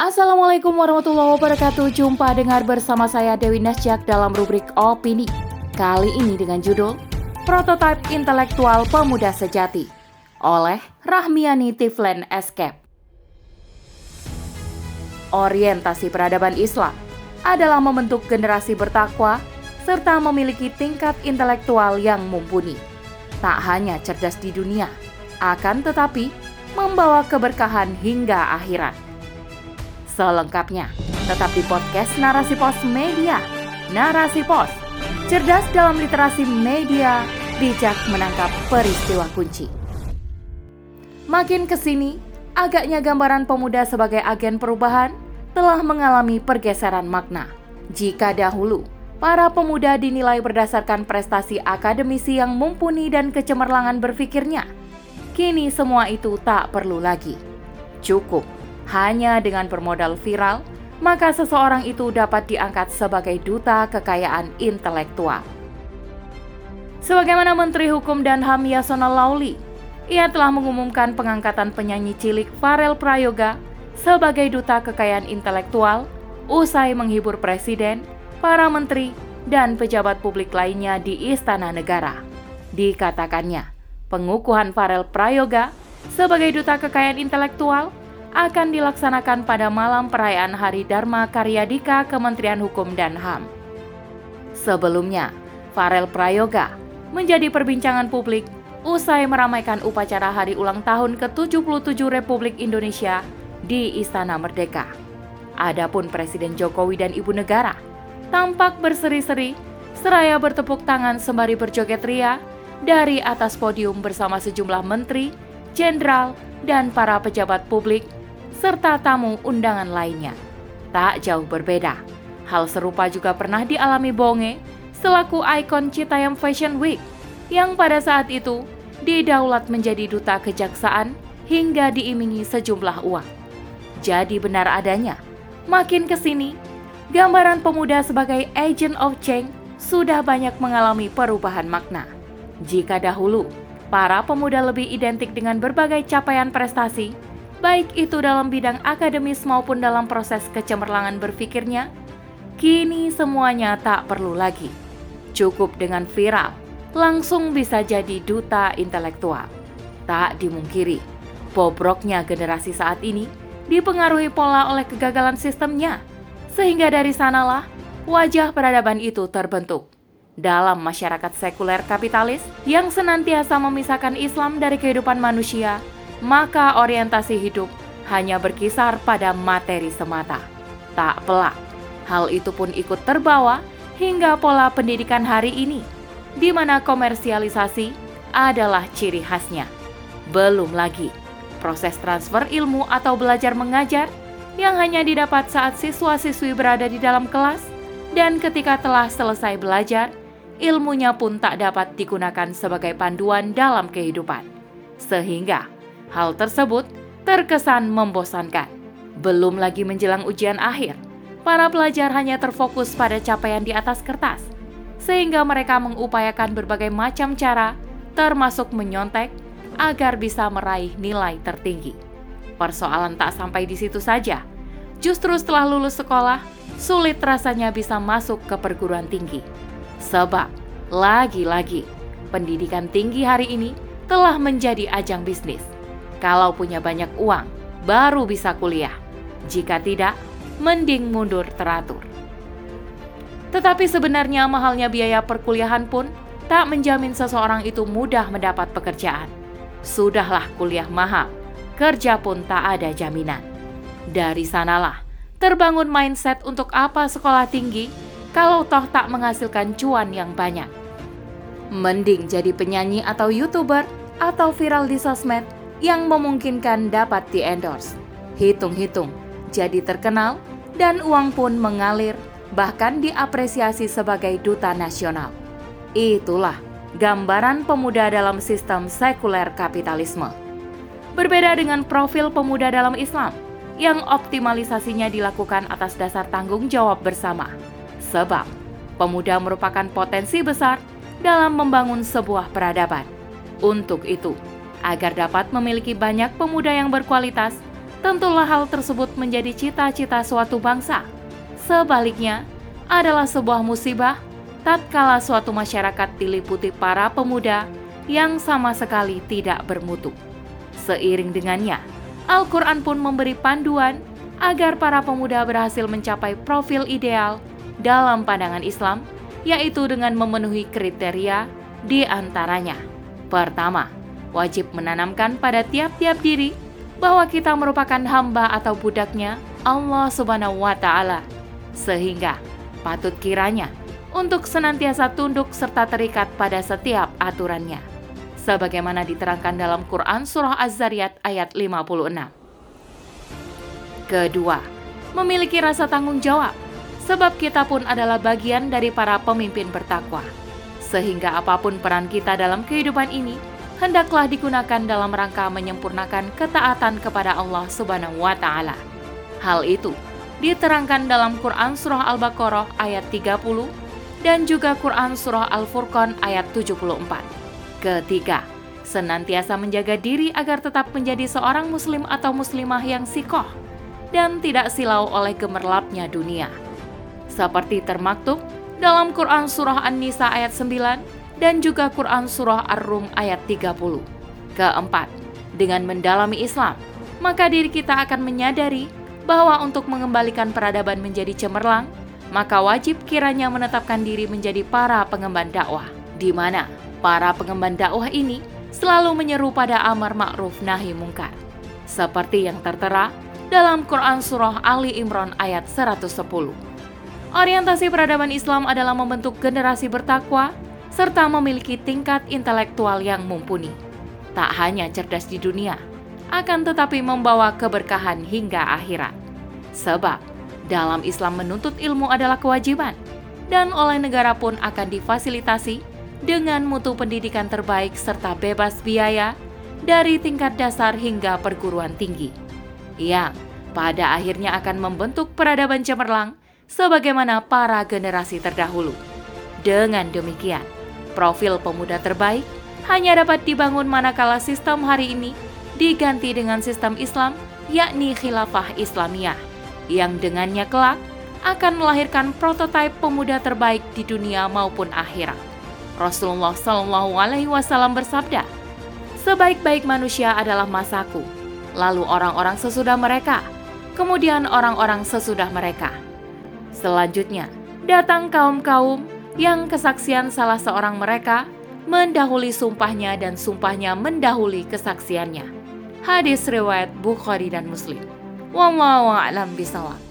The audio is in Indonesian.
Assalamualaikum warahmatullahi wabarakatuh. Jumpa dengar bersama saya Dewi Nasjak dalam rubrik Opini. Kali ini dengan judul Prototipe Intelektual Pemuda Sejati oleh Rahmiani Tiflen Escape. Orientasi peradaban Islam adalah membentuk generasi bertakwa serta memiliki tingkat intelektual yang mumpuni. Tak hanya cerdas di dunia, akan tetapi membawa keberkahan hingga akhirat. Selengkapnya, tetap di podcast Narasi Pos Media. Narasi Pos, cerdas dalam literasi media, bijak menangkap peristiwa kunci. Makin ke sini, agaknya gambaran pemuda sebagai agen perubahan telah mengalami pergeseran makna. Jika dahulu, para pemuda dinilai berdasarkan prestasi akademisi yang mumpuni dan kecemerlangan berpikirnya, kini semua itu tak perlu lagi. Cukup hanya dengan bermodal viral, maka seseorang itu dapat diangkat sebagai duta kekayaan intelektual. Sebagaimana Menteri Hukum dan HAM Yasona Lauli, ia telah mengumumkan pengangkatan penyanyi cilik Farel Prayoga sebagai duta kekayaan intelektual usai menghibur presiden, para menteri, dan pejabat publik lainnya di Istana Negara. Dikatakannya, pengukuhan Farel Prayoga sebagai duta kekayaan intelektual akan dilaksanakan pada malam perayaan Hari Dharma Karyadika Kementerian Hukum dan HAM. Sebelumnya, Farel Prayoga menjadi perbincangan publik usai meramaikan upacara hari ulang tahun ke-77 Republik Indonesia di Istana Merdeka. Adapun Presiden Jokowi dan Ibu Negara tampak berseri-seri seraya bertepuk tangan sembari berjoget ria dari atas podium bersama sejumlah menteri, jenderal, dan para pejabat publik serta tamu undangan lainnya. Tak jauh berbeda, hal serupa juga pernah dialami Bonge selaku ikon Citayam Fashion Week yang pada saat itu didaulat menjadi duta kejaksaan hingga diimingi sejumlah uang. Jadi benar adanya, makin ke sini, gambaran pemuda sebagai agent of change sudah banyak mengalami perubahan makna. Jika dahulu, para pemuda lebih identik dengan berbagai capaian prestasi, baik itu dalam bidang akademis maupun dalam proses kecemerlangan berpikirnya, kini semuanya tak perlu lagi. Cukup dengan viral, langsung bisa jadi duta intelektual. Tak dimungkiri, bobroknya generasi saat ini dipengaruhi pola oleh kegagalan sistemnya, sehingga dari sanalah wajah peradaban itu terbentuk. Dalam masyarakat sekuler kapitalis yang senantiasa memisahkan Islam dari kehidupan manusia, maka orientasi hidup hanya berkisar pada materi semata. Tak pelak, hal itu pun ikut terbawa hingga pola pendidikan hari ini, di mana komersialisasi adalah ciri khasnya. Belum lagi proses transfer ilmu atau belajar mengajar yang hanya didapat saat siswa-siswi berada di dalam kelas, dan ketika telah selesai belajar, ilmunya pun tak dapat digunakan sebagai panduan dalam kehidupan, sehingga Hal tersebut terkesan membosankan. Belum lagi menjelang ujian akhir, para pelajar hanya terfokus pada capaian di atas kertas, sehingga mereka mengupayakan berbagai macam cara, termasuk menyontek, agar bisa meraih nilai tertinggi. Persoalan tak sampai di situ saja. Justru setelah lulus sekolah, sulit rasanya bisa masuk ke perguruan tinggi. Sebab, lagi-lagi, pendidikan tinggi hari ini telah menjadi ajang bisnis kalau punya banyak uang, baru bisa kuliah. Jika tidak, mending mundur teratur. Tetapi sebenarnya mahalnya biaya perkuliahan pun tak menjamin seseorang itu mudah mendapat pekerjaan. Sudahlah kuliah mahal, kerja pun tak ada jaminan. Dari sanalah terbangun mindset untuk apa sekolah tinggi kalau toh tak menghasilkan cuan yang banyak. Mending jadi penyanyi atau youtuber atau viral di sosmed yang memungkinkan dapat di-endorse. Hitung-hitung, jadi terkenal dan uang pun mengalir, bahkan diapresiasi sebagai duta nasional. Itulah gambaran pemuda dalam sistem sekuler kapitalisme. Berbeda dengan profil pemuda dalam Islam, yang optimalisasinya dilakukan atas dasar tanggung jawab bersama. Sebab, pemuda merupakan potensi besar dalam membangun sebuah peradaban. Untuk itu, agar dapat memiliki banyak pemuda yang berkualitas, tentulah hal tersebut menjadi cita-cita suatu bangsa. Sebaliknya, adalah sebuah musibah tatkala suatu masyarakat diliputi para pemuda yang sama sekali tidak bermutu. Seiring dengannya, Al-Quran pun memberi panduan agar para pemuda berhasil mencapai profil ideal dalam pandangan Islam, yaitu dengan memenuhi kriteria di antaranya. Pertama, wajib menanamkan pada tiap-tiap diri bahwa kita merupakan hamba atau budaknya Allah Subhanahu wa Ta'ala, sehingga patut kiranya untuk senantiasa tunduk serta terikat pada setiap aturannya. Sebagaimana diterangkan dalam Quran Surah Az-Zariyat ayat 56. Kedua, memiliki rasa tanggung jawab, sebab kita pun adalah bagian dari para pemimpin bertakwa. Sehingga apa pun peran kita dalam kehidupan ini, hendaklah digunakan dalam rangka menyempurnakan ketaatan kepada Allah Subhanahu wa taala. Hal itu diterangkan dalam Quran Surah Al-Baqarah ayat 30 dan juga Quran Surah Al-Furqan ayat 74. Ketiga, senantiasa menjaga diri agar tetap menjadi seorang muslim atau muslimah yang sikoh dan tidak silau oleh gemerlapnya dunia. Seperti termaktub dalam Quran Surah An-Nisa ayat 9 dan juga Quran Surah Ar-Rum ayat 30. Keempat, dengan mendalami Islam, maka diri kita akan menyadari bahwa untuk mengembalikan peradaban menjadi cemerlang, maka wajib kiranya menetapkan diri menjadi para pengemban dakwah, di mana para pengemban dakwah ini selalu menyeru pada amar ma'ruf nahi mungkar. Seperti yang tertera dalam Quran Surah Ali Imran ayat 110. Orientasi peradaban Islam adalah membentuk generasi bertakwa serta memiliki tingkat intelektual yang mumpuni. Tak hanya cerdas di dunia, akan tetapi membawa keberkahan hingga akhirat. Sebab dalam Islam menuntut ilmu adalah kewajiban dan oleh negara pun akan difasilitasi dengan mutu pendidikan terbaik serta bebas biaya dari tingkat dasar hingga perguruan tinggi. Yang pada akhirnya akan membentuk peradaban cemerlang sebagaimana para generasi terdahulu. Dengan demikian, profil pemuda terbaik hanya dapat dibangun manakala sistem hari ini diganti dengan sistem Islam, yakni khilafah Islamiyah, yang dengannya kelak akan melahirkan prototipe pemuda terbaik di dunia maupun akhirat. Rasulullah Shallallahu Alaihi Wasallam bersabda, "Sebaik-baik manusia adalah masaku, lalu orang-orang sesudah mereka, kemudian orang-orang sesudah mereka. Selanjutnya, datang kaum-kaum yang kesaksian salah seorang mereka mendahului sumpahnya dan sumpahnya mendahului kesaksiannya." Hadis riwayat Bukhari dan Muslim. Wallahu a'lam bishawab.